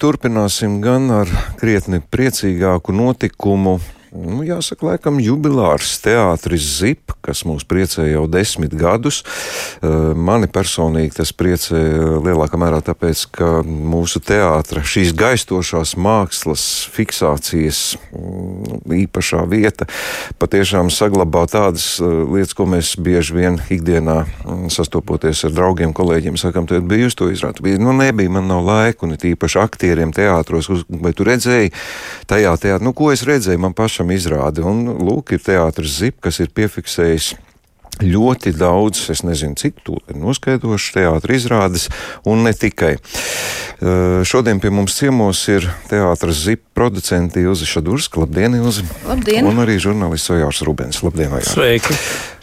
turpināsim gan ar krietni priecīgāku notikumu nu, jāsaka, laikam jubilārs teātris ZIP, kas mūs priecē jau desmit gadus. Eh, mani personīgi tas priecē lielākā mērā tāpēc, ka mūsu teātra šīs gaistošās mākslas fiksācijas mm, īpašā vieta patiešām saglabā tādas eh, lietas, ko mēs bieži vien ikdienā mm, sastopoties ar draugiem, kolēģiem, sakam, tad bija uz to izrādi. Nu, nebija, man nav laika, un it īpaši aktieriem teātros, vai tu redzēji tajā teātrī, nu, ko es redzēju, man pašam tiešām izrādi. Un lūk, ir teātris Zip, kas ir piefiksējis ļoti daudz, es nezinu, cik to ir noskaidrojuši teātris izrādes, un ne tikai. Uh, šodien pie mums ciemos ir teātris Zip producenti Ilzi Šadurska. Labdien, Ilzi! Labdien! Un arī žurnālists Ojārs Rubens. Labdien, Ojārs! Sveiki!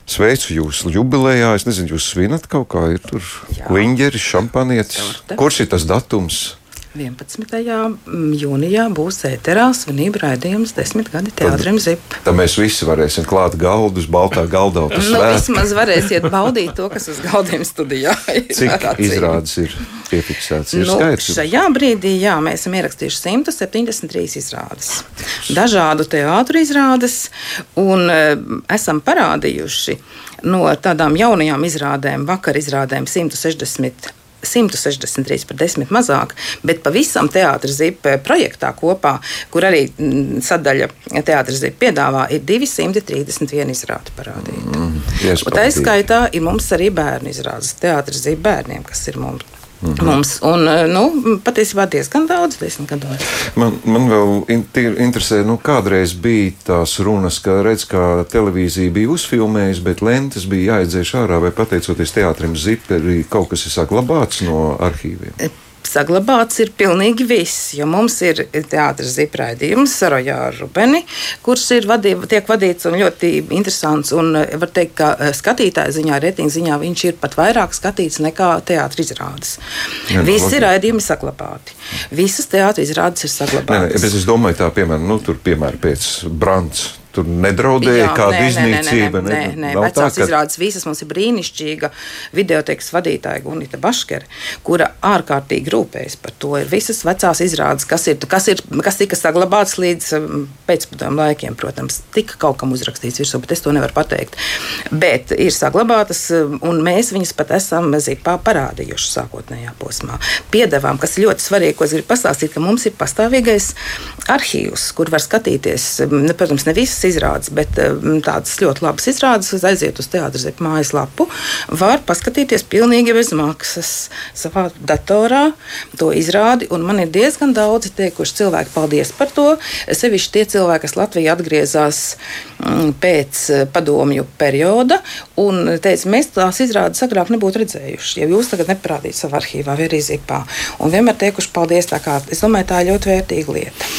Sveicu jūs jubilejā. Es nezinu, jūs svinat kaut kā, ir tur liņģeri, šampanietis. Kurš ir tas datums? 11. Mm, jūnijā būs ēterā svinību raidījums desmit gadi teātrim Zip. Tad mēs visi varēsim klāt galdus, baltā galdā. nu, vismaz varēsiet baudīt to, kas uz galdiem studijā ir. Cik izrādes ir piefiksēts? Ir nu, skaits? šajā brīdī, jā, mēs esam ierakstījuši 173 izrādes. Dažādu teātru izrādes un e, esam parādījuši no tādām jaunajām izrādēm, vakar izrādēm 160 163 par 10 mazāk, bet pavisam teātris zipa projektā kopā, kur arī mm, sadaļa teātris zipa piedāvā, ir 231 izrādi parādīta. Mm, Tā izskaitā ir mums arī bērnu izrādes teātris zipa bērniem, kas ir mums Mhm. Mums, un, eh, nu, patiesībā diezgan daudz desmit gados. Man, man vēl interesē, nu, kādreiz bija tās runas, ka redz, kā televīzija bija uzfilmējusi, bet lentes bija jāiedzēš ārā, vai pateicoties teātrim ziperi, kaut kas ir saglabāts no arhīviem saglabāts ir pilnīgi viss. Jo mums ir teātris zipraidījums ar Ojāru Rubeni, kurš ir vadī, tiek vadīts un ļoti interesants. Un eh, var teikt, ka eh, skatītāja ziņā, reitinga ziņā viņš ir pat vairāk skatīts nekā teātris izrādes. Jā, Visi raidījumi saglabāti. Visas teātris izrādes ir saglabātas. Nē, nē, es domāju, tā piemēram, nu, tur, piemēram, pēc Brants Tur nedraudēja Jā, kāda nē, iznīcība. Nē, nē, nē, nē. vecās tā, ka... izrādes visas mums ir brīnišķīga videoteikas vadītāja Gunita Baškere, kura ārkārtīgi rūpējas par to. Ir visas vecās izrādes, kas, ir, kas, ir, kas tika saglabātas līdz um, pēcpadomu laikiem, protams, tika kaut kam uzrakstīts virsū, bet es to nevaru pateikt. Bet ir saglabātas, um, un mēs viņas pat esam zipā parādījuši sākotnējā posmā. Piedevām, kas ļoti svarīgi, ko es gribu pastāstīt, ka mums ir pastāvīgais arhīvs, kur var skatīties, ne, protams, ne visas izrādes, bet tādas ļoti labas izrādes, kas aiziet uz teātras mājaslapu, var paskatīties pilnīgi bez maksas savā datorā to izrādi. Man ir diezgan daudzi teikuši cilvēki paldies par to. Sevišķi tie cilvēki, kas Latvijā atgriezās pēc eh, padomju perioda un teica, mēs tās izrādes agrāk nebūtu redzējuši, ja jūs tagad neparādītu savā arhīvā vai arī zipā. Un vienmēr teikuši paldies. Kā, es domāju, tā ir ļoti vērtīga lieta.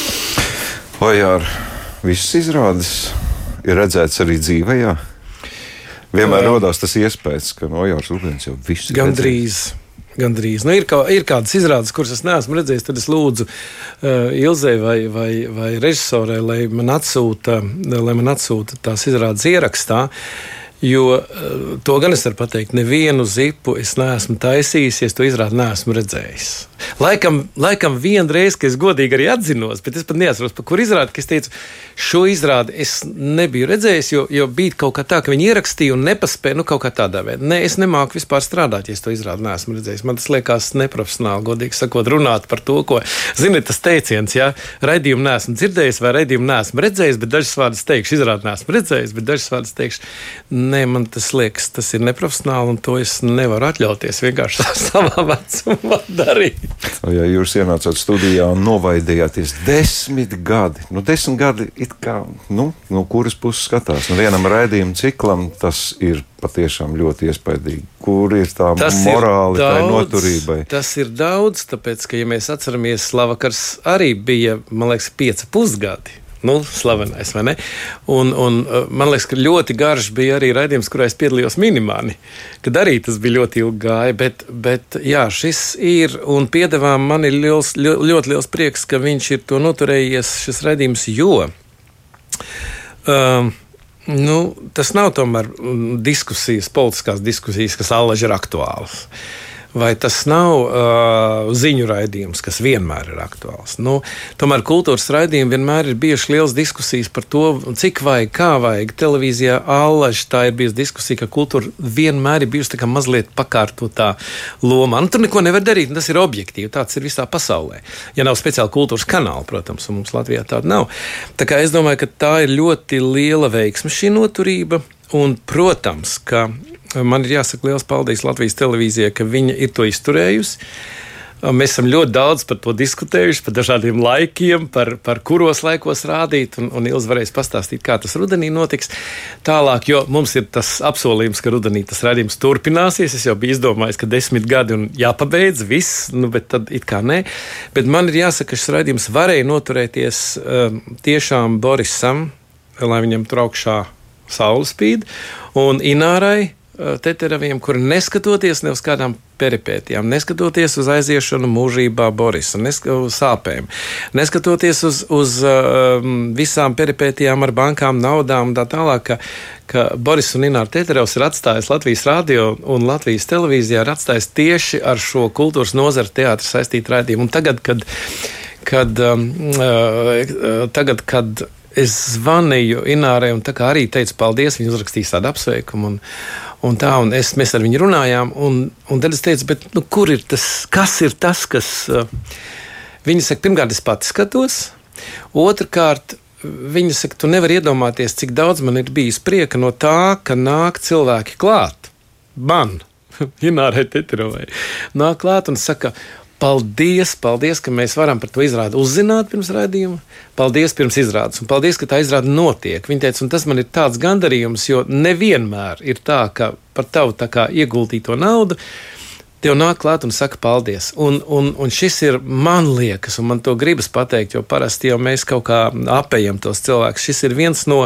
Vai ar visas izrādes ir redzētas arī dzīvē. Jā. Vienmēr radās tas iespējas, ka no Jānis Uglens jau viss ir. Gandrīz. Gandrīz. Nu, ir, kā, ir kādas izrādes, kuras es neesmu redzējis. Tad es lūdzu uh, Ilzai vai, vai, vai režisorai, lai man atsūta, lai man atsūta tās izrādes ierakstā. Jo uh, to gan es varu pateikt, nevienu zipu es neesmu taisījis, ja to izrādi neesmu redzējis. Laikam, laikam vienreiz, ka es godīgi arī atzinos, bet es pat neatceros, par kur izrādi, ka es teicu, šo izrādi es nebiju redzējis, jo, jo bija kaut kā tā, ka viņi ierakstīja un nepaspēja, nu, kaut kā tādā veidā. Nē, es nemāku vispār strādāt, ja to izrādi neesmu redzējis. Man tas liekas neprofesionāli, godīgi sakot, runāt par to, ko, ziniet, tas teiciens, ja raidījumu neesmu dzirdējis vai raidījumu neesmu redzējis, bet dažas vārdas teikšu, izrādi neesmu redzējis, bet dažas vārdas teikšu, nē, man tas liekas, tas ir neprofesionāli un to es nevaru atļauties vienkārši savā vecumā darīt. Ja jūs ienācāt studijā un novaidījāties desmit gadi, nu, desmit gadi it kā, nu, no kuras puses skatās. Nu, vienam raidījuma ciklam tas ir patiešām ļoti iespaidīgi. Kur ir tā tas morāli, tā noturībai? Tas ir daudz, tāpēc, ka, ja mēs atceramies, Slavakars arī bija, man liekas, pieci pusgadi nu, slavenais, vai ne? Un, un uh, man liekas, ka ļoti garš bija arī raidījums, kurā es piedalījos minimāli, kad arī tas bija ļoti ilgi gāja, bet, bet jā, šis ir, un piedevām man ir liels, ļoti liels prieks, ka viņš ir to noturējies, šis raidījums, jo. Um, Nu, tas nav tomēr mm, diskusijas, politiskās diskusijas, kas allaž ir aktuālas. Vai tas nav uh, ziņu raidījums, kas vienmēr ir aktuāls. Nu, tomēr kultūras raidījumi vienmēr ir bijuši liels diskusijas par to, cik vajag, kā vajag. Televīzijā allaž tā ir bijusi diskusija, ka kultūra vienmēr ir bijusi mazliet pakārtotā lomā. Nu, tur neko nevar darīt, tas ir objektīvi. Tāds ir visā pasaulē. Ja nav speciāla kultūras kanāla, protams, un mums Latvijā tāda nav. Tā kā es domāju, ka tā ir ļoti liela veiksme šī noturība. Un, protams, ka man ir jāsaka liels paldies Latvijas televīzijai, ka viņa ir to izturējusi. Mēs esam ļoti daudz par to diskutējuši, par dažādiem laikiem, par, par kuros laikos rādīt, un, un Ilza varēs pastāstīt, kā tas rudenī notiks. Tālāk, jo mums ir tas apsolījums, ka rudenī tas rādījums turpināsies. Es jau biju izdomājis, ka desmit gadi un jāpabeidz viss, nu, bet tad it kā nē. Bet man ir jāsaka, ka šis rādījums varēja noturēties um, tiešām Borisam, lai viņam tur augšā saule spīd, un Inārai Teteraviem, kuri neskatoties ne uz kādām peripētijām, neskatoties uz aiziešanu mūžībā Borisa, neskatoties uz sāpēm, neskatoties uz, uz um, visām peripētijām ar bankām, naudām un tā tālāk, ka, ka Boris un Ināra Teteravs ir atstājis Latvijas radio un Latvijas televīzijā, ir atstājis tieši ar šo kultūras nozaru teātru saistītu raidījumu. Un tagad, kad, kad, um, uh, tagad, kad es zvanīju Inārai un arī teicu paldies, viņa uzrakstīs tādu apsveikumu. Un, Un tā, un es, mēs ar viņu runājām, un, un tad es teicu, bet, nu, kur ir tas, kas ir tas, kas. Uh, viņa saka, pirmkārt, es pats skatos, otrkārt, viņa saka, tu nevari iedomāties, cik daudz man ir bijis prieka no tā, ka nāk cilvēki klāt. Man, Inārai Teterovai, nāk klāt un saka, Paldies, paldies, ka mēs varam par to izrādi uzzināt pirms raidījuma. Paldies pirms izrādes, un paldies, ka tā izrāde notiek. Viņa teica, un tas man ir tāds gandarījums, jo nevienmēr ir tā, ka par tavu tā kā ieguldīto naudu tev nāk klāt un saka paldies. Un, un, un šis ir man liekas, un man to gribas pateikt, jo parasti jau mēs kaut kā apējam tos cilvēkus. Šis ir viens no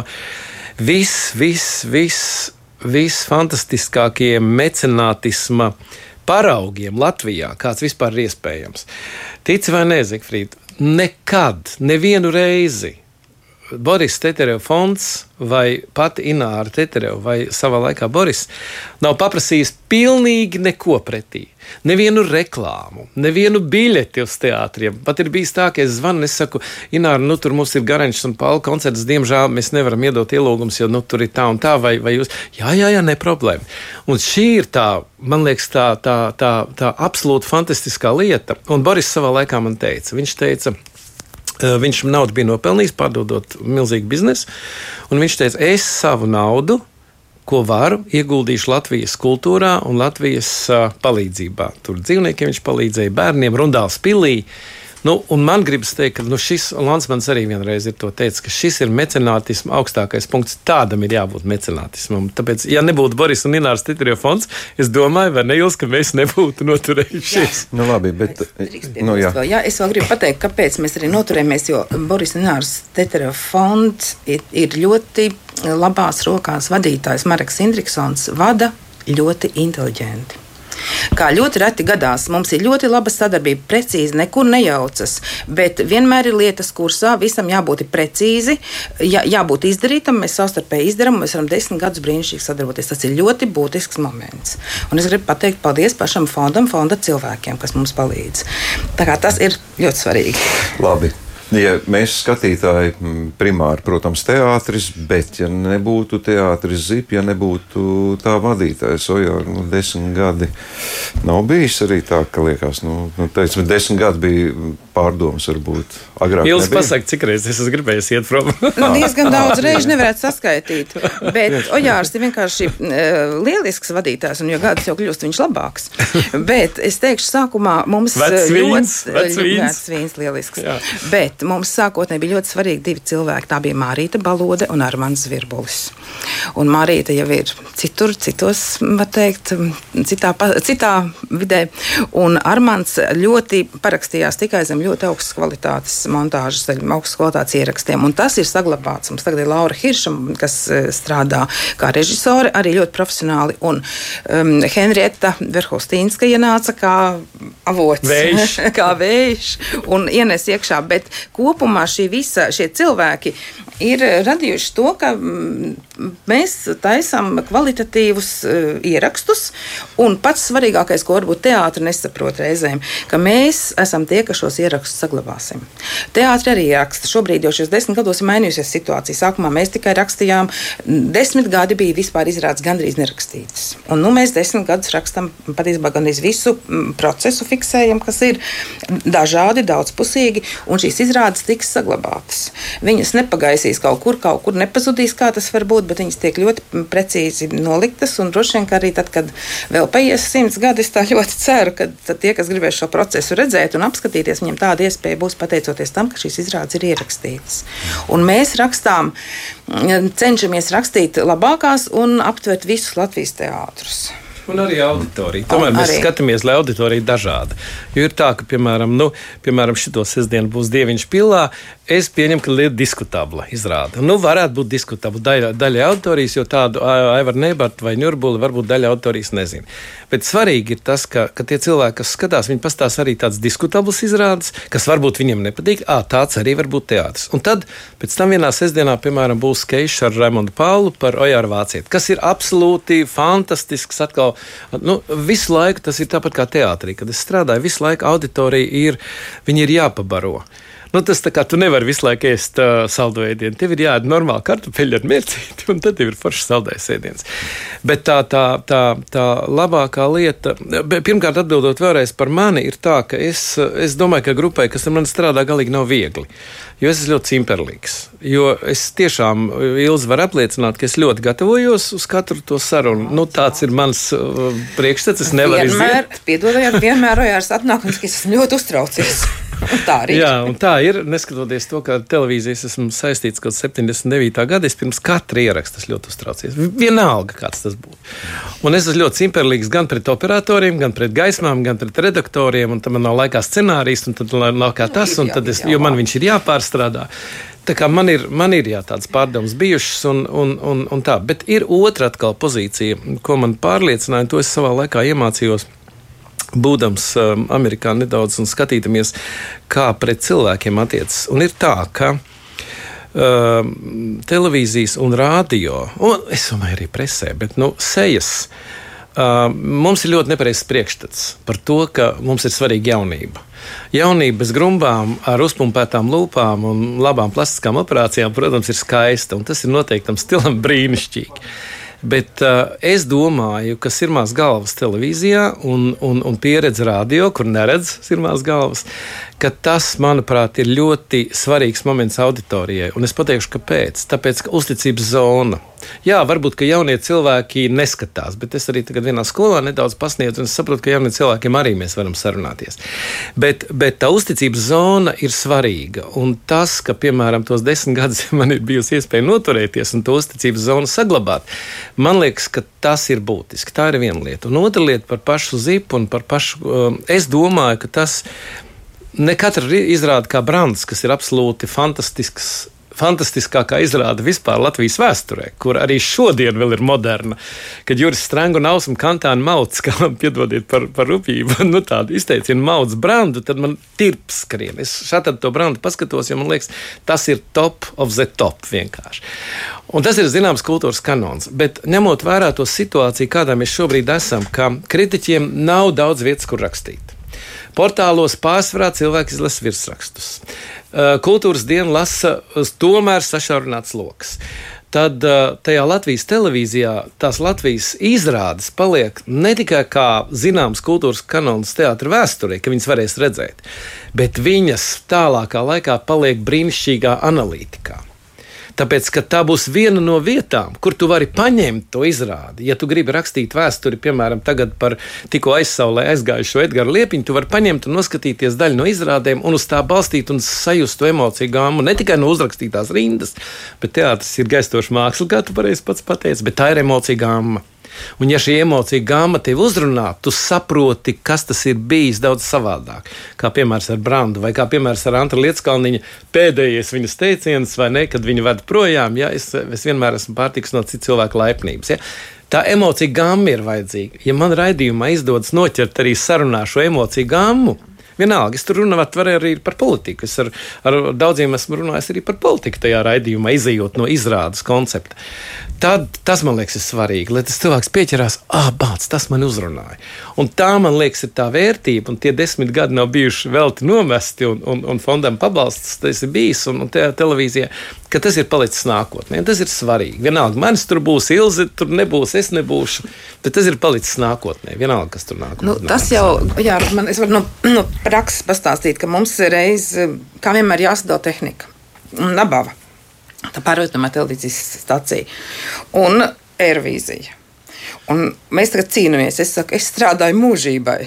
vis, vis, vis, vis fantastiskākajiem mecenātisma paraugiem Latvijā, kāds vispār ir iespējams. Tici vai nē, Zikfrīd, nekad, nevienu reizi Boris Tetereva fonds vai pati Ināra Tetereva vai savā laikā Boris nav paprasījis pilnīgi neko pretī. Nevienu reklāmu, nevienu biļeti uz teātriem. Pat ir bijis tā, ka es zvanu es saku, Ināra, nu tur mums ir Garančs un Paula koncerts. Diemžēl mēs nevaram iedot ielūgumus, jo nu, tur ir tā un tā, vai, vai jūs. Jā, jā, jā, ne problēma. Un šī ir tā, man liekas, tā, tā, tā, tā absolūti fantastiskā lieta. Un Boris savā laikā man teica, viņš teica, viņš naudu bija nopelnījis, pārdodot milzīgu biznesu. Viņš teica, es savu naudu, ko varu, ieguldīšu Latvijas kultūrā un Latvijas uh, palīdzībā. Tur dzīvniekiem viņš palīdzēja, bērniem, Rundāls pilī. Nu, man gribas teikt, ka nu, šis Lansmans arī vienreiz ir teicis, ka šis ir mecenātisms augstākais punkts. Tādam ir jābūt mecenātismam. Tāpēc, ja nebūtu Boris un Ināras Titrio fonds, es domāju, vai neils, ka mēs nebūtu noturējušies. Nu, labi, bet, nu, jā. Vēl, jā, es vēl gribu pateikt, kāpēc mēs arī noturējamies, jo Boris un Ināras Titrio fonds ir, ir ļoti labās rokās vadītājs Marks Indriksons vada ļoti inteliģenti. Kā ļoti reti gadās, mums ir ļoti laba sadarbība, precīzi, nekur nejaucas, bet vienmēr ir lietas kursā, visam jābūt precīzi, jā, jābūt izdarītam, mēs savstarpēji izdarām, mēs varam desmit gadus brīnišķīgi sadarboties. Tas ir ļoti būtisks moments. Un es gribu pateikt paldies pašam fondam, fonda cilvēkiem, kas mums palīdz. Tā kā tas ir ļoti svarīgi. Labi. Ja mēs skatītāji primāri, protams, teātris, bet ja nebūtu teātris zip, ja nebūtu tā vadītājs, o jau nu, desmit gadi. Nav bijis arī tā, ka liekas, nu, nu teicam, desmit gadi bija pārdomas varbūt agrāk. Jūs pasakāt, cik reizes es gribēju iet prom? nu, diezgan daudz reižu nevarētu saskaitīt, bet Ojārs ir vienkārši uh, lielisks vadītājs, un jo gadus jau kļūst viņš labāks. bet es teikšu, sākumā mums vecs vīns. Vecs vīns lielisks. Jā. Bet bet mums sākotnēji bija ļoti svarīgi divi cilvēki. Tā bija Mārīta Balode un Armāns Zvirbulis. Un Mārīta jau ir citur, citos, var teikt, citā, citā vidē. Un Armāns ļoti parakstījās tikai zem ļoti augstas kvalitātes montāžas, augstas kvalitātes ierakstiem. Un tas ir saglabāts. Mums tagad ir Laura Hirša, kas e, strādā kā režisore, arī ļoti profesionāli. Un um, Henrieta Verhostīnska ienāca kā avots, vējš. kā vējš un ienes iekšā. Bet kopumā šī visa, šie cilvēki ir radījuši to, ka mm, mēs taisām kvalitatīvus uh, ierakstus, un pats svarīgākais, ko varbūt teātris nesaprot reizēm, ka mēs esam tie, kas šos ierakstus saglabāsim. Teātris arī raksta. Šobrīd jau šajos desmit gados ir mainījusies situācija. Sākumā mēs tikai rakstījām, desmit gadi bija vispār izrādes gandrīz nerakstītas. Un nu, mēs desmit gadus rakstām patiesībā gandrīz visu procesu, fiksējam, kas ir dažādi, daudzpusīgi, un šīs izrādes tiks saglabātas. Viņas nepagaisīs kaut kur, kaut kur nepazudīs, kā tas var būt, bet viņas tiek ļoti precīzi noliktas. Un droši vien, ka arī tad, kad vēl paies simts gadi, es tā ļoti ceru, ka tie, kas gribēs šo procesu redzēt un apskatīties, viņiem tāda iespēja būs pateicoties tam, ka šīs izrādes ir ierakstītas. Un mēs rakstām, cenšamies rakstīt labākās un aptvert visus Latvijas teātrus. Un arī auditorija. Tomēr mēs arī. skatāmies, lai auditorija ir dažāda. Jo ir tā, ka, piemēram, nu, piemēram šito sestdienu būs dieviņš pilā. Es pieņemu, ka lieta diskutabla izrāda. Nu, varētu būt diskutabla daļa, daļa auditorijas, jo tādu Aivaru Nebartu vai Ņurbuli varbūt daļa auditorijas nezina. Bet svarīgi ir tas, ka, ka tie cilvēki, kas skatās, viņi pastāsta arī tādas diskutablas izrādes, kas varbūt viņiem nepatīk. À, tāds arī var būt teātris. Un tad pēc tam vienā sestdienā, piemēram, būs sketčs ar Raimondu Paulu par Ojāru Vācieti, kas ir absolūti fantastisks. Atkal, nu, visu laiku tas ir tāpat kā teātrī, kad es strādāju, visu laiku auditorija ir, viņi ir jāpabaro. Nu, tas tā kā tu nevari visu laiku ēst uh, saldo ēdienu. Tev ir jāēd normāli kartupeļi ar mērcīti, un tad ir foršs saldējs ēdiens. Bet tā, tā, tā, tā labākā lieta, pirmkārt, atbildot vēlreiz par mani, ir tā, ka es, es domāju, ka grupai, kas ar mani strādā, galīgi nav viegli. Jo es esmu ļoti cimperlīgs. Jo es tiešām, Ilzi, varu apliecināt, ka es ļoti gatavojos uz katru to sarunu. Nu, tāds ir mans uh, priekšstats. Es nevaru izdarīt. Piedodiet, vienmēr ojārs atnāk un es esmu ļoti uztraucies. tā arī. Jā, un tā ir. Neskatoties to, ka televīzijas esmu saistīts kaut 79. gada, es pirms katra ieraksta ļoti uztraucies. Vienalga, kāds tas būtu. Un es esmu ļoti simperlīgs gan pret operatoriem, gan pret gaismām, gan pret redaktoriem, un tam man nav laikā scenārijs, un tad nav kā tas, un tad es, jo man viņš ir jāpārstrādā. Tā kā man ir, man ir jā, tādas pārdomas bijušas, un, un, un, un tā. Bet ir otra atkal pozīcija, ko man pārliecināja, to es savā laikā iemācījos būdams um, Amerikā nedaudz un skatīdamies, kā pret cilvēkiem attiecas. Un ir tā, ka uh, televīzijas un rādio, un es domāju, arī presē, bet nu, sejas. Uh, mums ir ļoti nepareizs priekšstats par to, ka mums ir svarīga jaunība. Jaunība bez grumbām, ar uzpumpētām lūpām un labām plastiskām operācijām, protams, ir skaista, un tas ir noteiktam stilam brīnišķīgi. Bet uh, es domāju, ka sirmās galvas televīzijā un, un, un pieredze radio, kur neredz sirmās galvas, ka tas, manuprāt, ir ļoti svarīgs moments auditorijai. Un es pateikšu, kāpēc. Tāpēc, ka uzticības zona. Jā, varbūt, ka jaunie cilvēki neskatās, bet es arī tagad vienā skolā nedaudz pasniedzu, un saprotu, ka jauniem cilvēkiem arī mēs varam sarunāties. Bet, bet tā uzticības zona ir svarīga. Un tas, ka, piemēram, tos desmit gadus man ir bijusi iespēja noturēties un to uzticības zonu saglabāt, man liekas, ka tas ir būtiski. Tā ir viena lieta. Un otra lieta par pašu zipu un par pašu. Um, es domāju, ka tas ne katra izrāda kā brands, kas ir absolūti fantastisks. Fantastiskākā izrāde vispār Latvijas vēsturē, kur arī šodien vēl ir moderna. Kad Juris Strangu un kantāna mauts, kā man piedodiet par, par rūpību, nu tādu izteicienu mauts brandu, tad man tirps skrien. Es šādi to brandu paskatos, jo man liekas, tas ir top of the top vienkārši. Un tas ir zināms kultūras kanons. Bet ņemot vērā to situāciju, kādā mēs šobrīd esam, ka kritiķiem nav daudz vietas, kur rakstīt. Portālos pārsvarā cilvēki izlasa virsrakstus. Kultūras diena lasa tomēr sašaurināts lokus tad tajā Latvijas televīzijā tās Latvijas izrādes paliek ne tikai kā zināms kultūras kanons teātris vēsturē, ka viņas varēs redzēt, bet viņas tālākā laikā paliek brīnišķīgā analītikā. Tāpēc, ka tā būs viena no vietām, kur tu vari paņemt to izrādi. Ja tu gribi rakstīt vēsturi, piemēram, par tikko aizsaulē aizgājušo Edgars Liepiņu, tu vari paņemt un noskatīties daļu no izrādēm un uz tā balstīt un sajust to emociju gāmu. Ne tikai no uzrakstītās rindas, bet teātris ir gaistoša māksla, kā tu pareizi pats pateici, bet tā ir emocija gāma. Un, ja šī emocija gama tevi uzrunā, tu saproti, kas tas ir bijis daudz savādāk. Kā piemērs ar Brandu, vai kā piemērs ar Antru Lietskalniņu pēdējais viņas teiciens, vai ne, kad viņa ved projām. Ja, es, es vienmēr esmu pārtiks no citu cilvēku laipnības. Ja. Tā emocija gama ir vajadzīga. Ja man raidījumā izdodas noķert arī sarunā šo emociju gamu, Vienalga, es tur runāju arī par politiku. Es ar, ar daudziem esmu runājis arī par politiku tajā raidījumā, izējot no izrādes koncepta. Tad, tas man liekas, ir svarīgi, lai tas cilvēks pieķerās, ah, bāc, tas man uzrunāja. Un tā, man liekas, ir tā vērtība, un tie desmit gadi nav bijuši velti nomesti, un, un, un fondam pabalsts tas ir bijis, un, un te, televīzijā, ka tas ir palicis nākotnē. Tas ir svarīgi. Vienalga, manis tur būs ilzi, tur nebūs, es nebūšu, bet tas ir palicis nākotnē. Vienalga, kas tur nāk. Nu, tas jau, jā, man, es varu no, no prakses pastāstīt, ka mums ir reiz, kā vienmēr jāsadala tehnika un nabava tā pārvietojamā televīzijas stacija un aervīzija. Un mēs tagad cīnāmies. Es saku, es strādāju mūžībai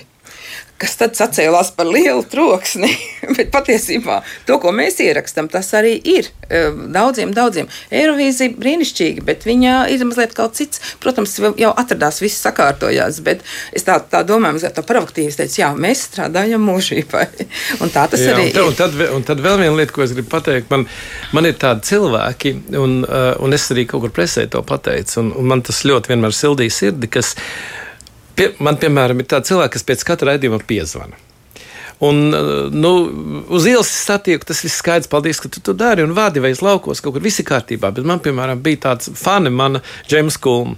kas tad sacēlās par lielu troksni. Bet patiesībā to, ko mēs ierakstām, tas arī ir e, daudziem, daudziem. Eirovīzija brīnišķīga, bet viņa ir mazliet kaut cits. Protams, jau atradās, viss sakārtojās, bet es tā, tā domāju, mazliet tā provokatīvi teicu, jā, mēs strādājam mūžībai. Un tā tas jā, arī un, ir. Un tad, un tad vēl viena lieta, ko es gribu pateikt, man, man ir tādi cilvēki, un, uh, un es arī kaut kur presē to pateicu, un, un man tas ļoti vienmēr sildīja sirdi, kas Pie, man, piemēram, ir tādi cilvēki, kas pēc katra raidījuma piezvana. Un, nu, uz ielas satieku, tas viss skaidrs, paldies, ka tu to dari. Un vādi vai es laukos, kaut kur viss ir kārtībā. Bet man, piemēram, bija tāds fani, mana Džeims Kulma.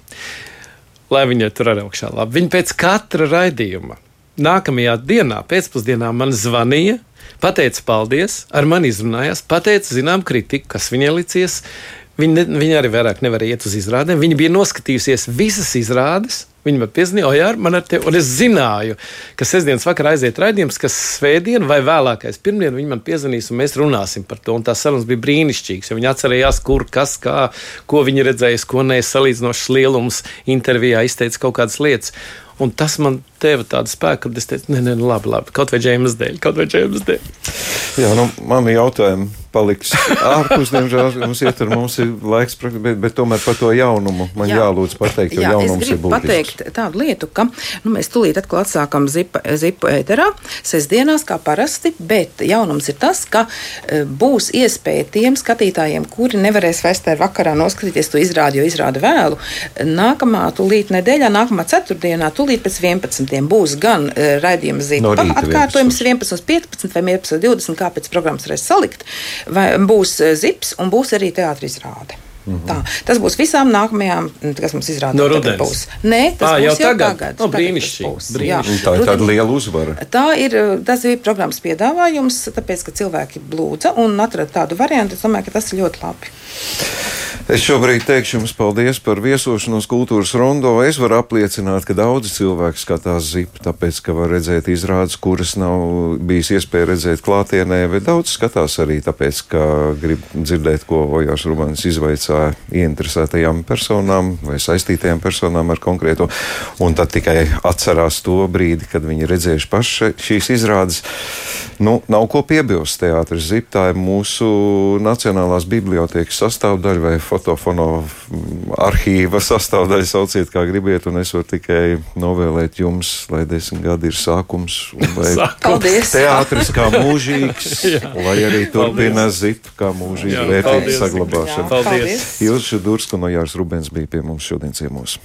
Lai viņa tur arī augšā labi. Viņa pēc katra raidījuma nākamajā dienā, pēcpusdienā, man zvanīja, pateica paldies, ar mani izrunājās, pateica zinām kritiku, kas viņai licies. Viņa, viņa arī vairāk nevarēja iet uz izrādēm. Viņa bija noskatījusies visas izrādes Viņi man piezīmēja, oh, jā, man ar tevi, un es zināju, ka sestdienas vakarā aiziet raidījums, kas svētdien vai vēlākais pirmdien viņi man piezvanīs, un mēs runāsim par to. Un tās sarunas bija brīnišķīgas, jo viņi atcerējās, kur, kas, kā, ko viņi redzējis, ko nē, salīdzinošs lielums intervijā izteica kaut kādas lietas. Un tas man deva tādu spēku, ka es teicu, nē, nē, nu, labi, labi, kaut vai džēmas dēļ, kaut vai džēmas dēļ. Jā, nu, man jautājumi paliks ārpus, diemžēl mums iet ar mums ir laiks, bet, bet tomēr par to jaunumu man jā. jālūdz pateikt, jo jā, jaunums ir būtisks. pateikt tādu lietu, ka nu, mēs tūlīt atkal atsākam zipa, zipu ēterā, sestdienās kā parasti, bet jaunums ir tas, ka e, būs iespēja tiem skatītājiem, kuri nevarēs vēstē vakarā noskatīties to izrādi, jo izrāda vēlu, nākamā tūlīt nedēļā, nākamā ceturtdienā, tūlīt pēc 11. būs gan uh, raidījuma zipa no atkārtojums 11, 15 vai 11, 20, kā pēc programmas varēs salikt vai būs eh, zips un būs arī teātris izrāde. Mm -hmm. Tā, tas būs visām nākamajām, kas mums izrādās. No rudens. Nē, tas à, būs jau tagad. tagad. No, brīnišķīgi. Tā ir tāda liela uzvara. Tā ir, tas ir programmas piedāvājums, tāpēc, ka cilvēki lūdza un atrada tādu variantu. Es domāju, ka tas ir ļoti labi. Es šobrīd teikšu jums paldies par viesošanos kultūras rondo. Es varu apliecināt, ka daudzi cilvēki skatās zipu, tāpēc, ka var redzēt izrādes, kuras nav bijis iespēja redzēt klātienē, bet daudz skatās arī tāpēc, ka grib dzirdēt, ko Ojārs Rubans izvaicāja ieinteresētajām personām vai saistītajām personām ar konkrēto, un tad tikai atcerās to brīdi, kad viņi redzējuši paši šīs izrādes. Nu, nav ko piebilst. Teātris Zip, tā ir mūsu Nacionālās bibliotēkas sastāvdaļa vai fotofono arhīva sastāvdaļa, sauciet, kā gribiet. Un es varu tikai novēlēt jums, lai desmit gadi ir sākums. Paldies! Teātris kā mūžīgs, lai arī turpina Zip kā mūžīga vērtības saglabāšana. Paldies! Ilša Durska no Jārs Rubens bija pie mums šodien ciemos.